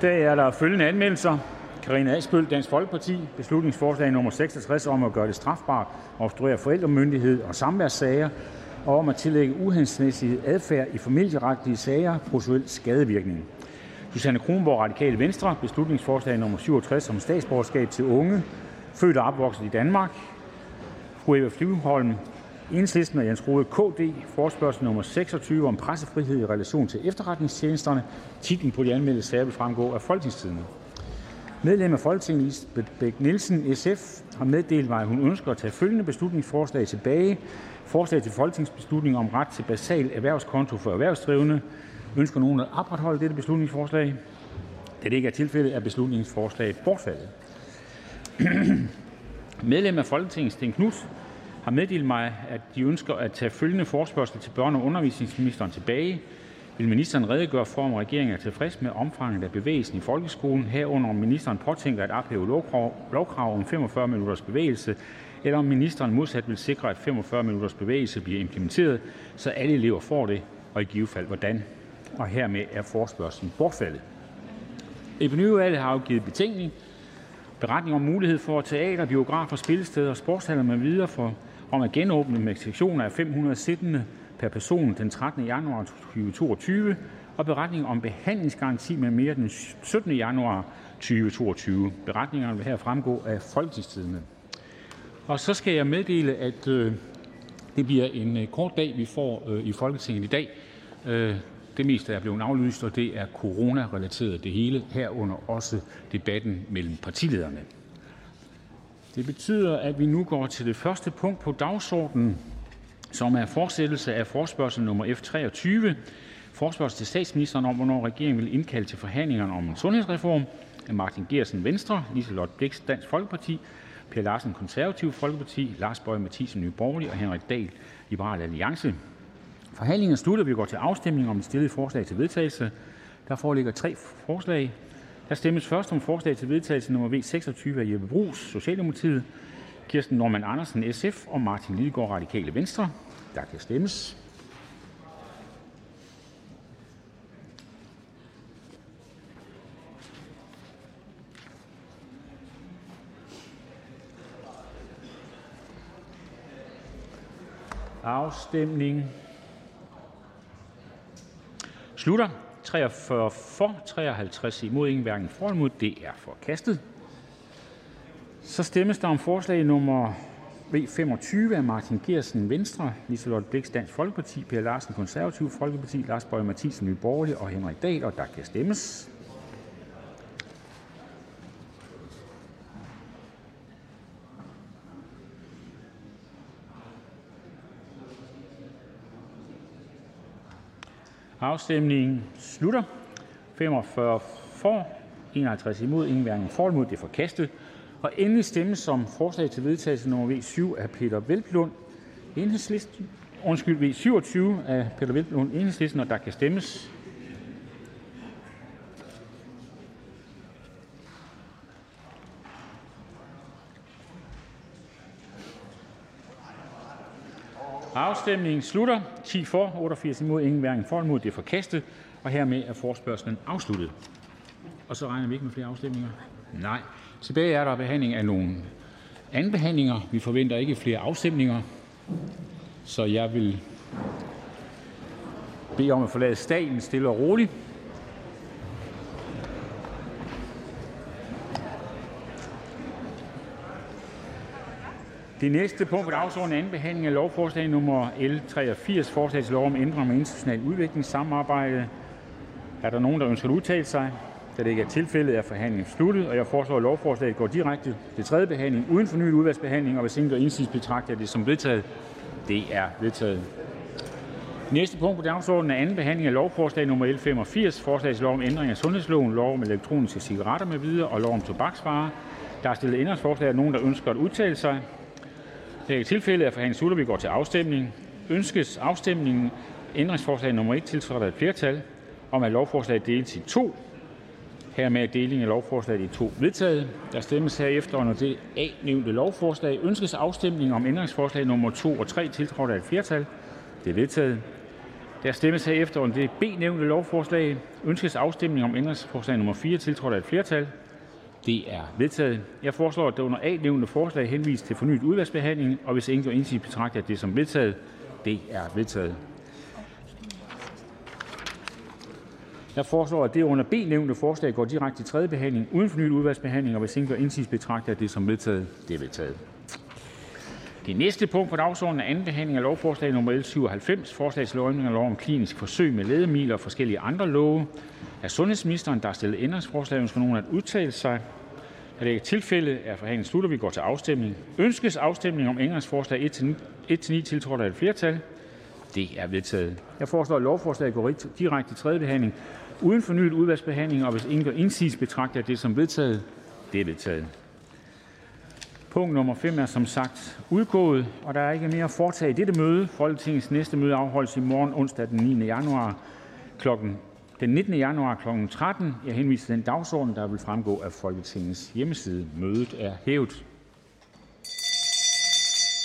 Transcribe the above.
dag er der følgende anmeldelser. Karina Asbøl, Dansk Folkeparti, beslutningsforslag nummer 66 om at gøre det strafbart at obstruere forældremyndighed og samværssager, og om at tillægge uhensigtsmæssig adfærd i familieretlige sager processuel skadevirkning. Susanne Kronborg, Radikale Venstre, beslutningsforslag nummer 67 om statsborgerskab til unge, født og opvokset i Danmark. Fru Eva Flyvholm, Enhedslisten og Jens Rohde KD, forspørgsel nummer 26 om pressefrihed i relation til efterretningstjenesterne. Titlen på de anmeldte sager vil fremgå af folketingstidene. Medlem af Folketinget Lisbeth Bæk Nielsen (SF) har meddelt mig, at hun ønsker at tage følgende beslutningsforslag tilbage: Forslag til folketingsbeslutning om ret til basal erhvervskonto for erhvervsdrivende. Ønsker nogen at opretholde dette beslutningsforslag? Da det ikke er tilfældet, er beslutningsforslaget bortfaldet. Medlem af Folketinget Sten Knudsen har meddelt mig, at de ønsker at tage følgende forespørgsel til børne- og undervisningsministeren tilbage: Vil ministeren redegøre for, om regeringen er tilfreds med omfanget af bevægelsen i folkeskolen, herunder om ministeren påtænker at ophæve lovkrav om 45 minutters bevægelse, eller om ministeren modsat vil sikre, at 45 minutters bevægelse bliver implementeret, så alle elever får det, og i givet fald hvordan? Og hermed er forspørgselen bortfaldet. Epidemiudvalget har afgivet betænkning. Beretning om mulighed for teater, biografer, spillesteder, sportshaller med videre for, om at genåbne med sektioner af 500 siddende per person den 13. januar 2022 og beretning om behandlingsgaranti med mere den 17. januar 2022. Beretningerne vil her fremgå af Folketingstidende. Og så skal jeg meddele, at øh, det bliver en øh, kort dag, vi får øh, i Folketinget i dag. Øh, det meste er blevet aflyst, og det er corona-relateret det hele, herunder også debatten mellem partilederne. Det betyder, at vi nu går til det første punkt på dagsordenen, som er fortsættelse af forspørgsel nummer F 23. Forspørgsel til statsministeren om, hvornår regeringen vil indkalde til forhandlingerne om en sundhedsreform. Af Martin Gersen, Venstre, Liselott Blix, Dansk Folkeparti, Per Larsen, Konservativ Folkeparti, Lars Bøge Mathisen, Nye Borgerlige og Henrik Dahl, Liberal Alliance. Forhandlingen slutter. Vi går til afstemning om et stillede forslag til vedtagelse. Der foreligger tre forslag. Der stemmes først om forslag til vedtagelse nummer V 26 af Jeppe Bruus, Socialdemokratiet, Kirsten Norman Andersen, SF og Martin Lidegaard, Radikale Venstre. Der kan stemmes. Afstemning slutter. 43 for, 53 imod, ingen hverken for eller imod. Det er forkastet. Så stemmes der om forslag nummer V 25 af Martin Geertsen (Venstre), Liselotte Blixt (Dansk Folkeparti), Per Larsen Konservativ Folkeparti), Lars Bøge Mathisen, (Nye Borgerlige) og Henrik Dahl, og der kan stemmes. Afstemningen slutter. 45 for, 51 imod, ingen hverken for imod. Det er forkastet. Og endelig stemmes som forslag til vedtagelse nummer V 7 af Peter Velblund, Enhedslisten. Undskyld, V 27 af Peter Velblund, Enhedslisten, og der kan stemmes. Afstemningen slutter. 10 for, 88 imod, ingen hverken for imod. Det er forkastet. Og hermed er forspørgselen afsluttet. Og så regner vi ikke med flere afstemninger? Nej. Tilbage er der behandling af nogle anden behandlinger. Vi forventer ikke flere afstemninger. Så jeg vil bede om at forlade staten stille og roligt. Det næste punkt på dagsordenen er anden behandling af lovforslag nummer L 83, forslag til lov om ændring af internationalt udviklingssamarbejde. Er der nogen, der ønsker at udtale sig? Da det ikke er tilfældet, er forhandlingen sluttet, og jeg foreslår, at lovforslaget går direkte til tredje behandling uden fornyet udvalgsbehandling, og hvis ingen gør indsigelse, betragter jeg det som vedtaget. Det er vedtaget. Næste punkt på dagsordenen er anden behandling af lovforslag nummer L 85, forslag til lov om ændring af sundhedsloven, lov om elektroniske cigaretter med videre og lov om tobaksvarer. Der er stillet ændringsforslag af nogen, der ønsker at udtale sig. Det er ikke tilfældet, at forhandlingen slutter. Vi går til afstemning. Ønskes afstemningen ændringsforslag nummer 1 tiltrådt af et flertal om, at lovforslaget deles i to. Hermed er delingen af lovforslaget i to vedtaget. Der stemmes herefter under det A-nævnte lovforslag. Ønskes afstemning om ændringsforslag nummer 2 og 3 tiltrådt af et flertal? Det er vedtaget. Der stemmes herefter om det B-nævnte lovforslag. Ønskes afstemning om ændringsforslag nummer 4, tiltrådt af et flertal? Det er vedtaget. Jeg foreslår, at det under A-nævnte forslag henvises til fornyet udvalgsbehandling, og hvis ingen gør indsigelse, betragter jeg det som vedtaget. Det er vedtaget. Jeg foreslår, at det under B-nævnte forslag går direkte til tredje behandling uden fornyet udvalgsbehandling, og hvis ingen gør indsigelse, betragter jeg det som vedtaget. Det er vedtaget. Det næste punkt på dagsordenen er anden behandling af lovforslag nummer L 97, forslag til lovgivning af lov om klinisk forsøg med lægemidler og forskellige andre love. Af sundhedsministeren, der har stillet ændringsforslag, ønsker nogen at udtale sig? Da det ikke er tilfældet, er forhandlingen sluttet, vi går til afstemning. Ønskes afstemning om ændringsforslag 1-9, tiltrådt af et flertal? Det er vedtaget. Jeg foreslår, at lovforslaget går direkte til tredje behandling uden fornyet udvalgsbehandling, og hvis ingen gør indsigelse, betragter jeg det som vedtaget. Det er vedtaget. Punkt nummer 5 er som sagt udgået, og der er ikke mere at foretage i dette møde. Folketingets næste møde afholdes i morgen, onsdag den 9. januar klokken den 19. januar kl. 13. Jeg henviser til den dagsorden, der vil fremgå af Folketingets hjemmeside. Mødet er hævet.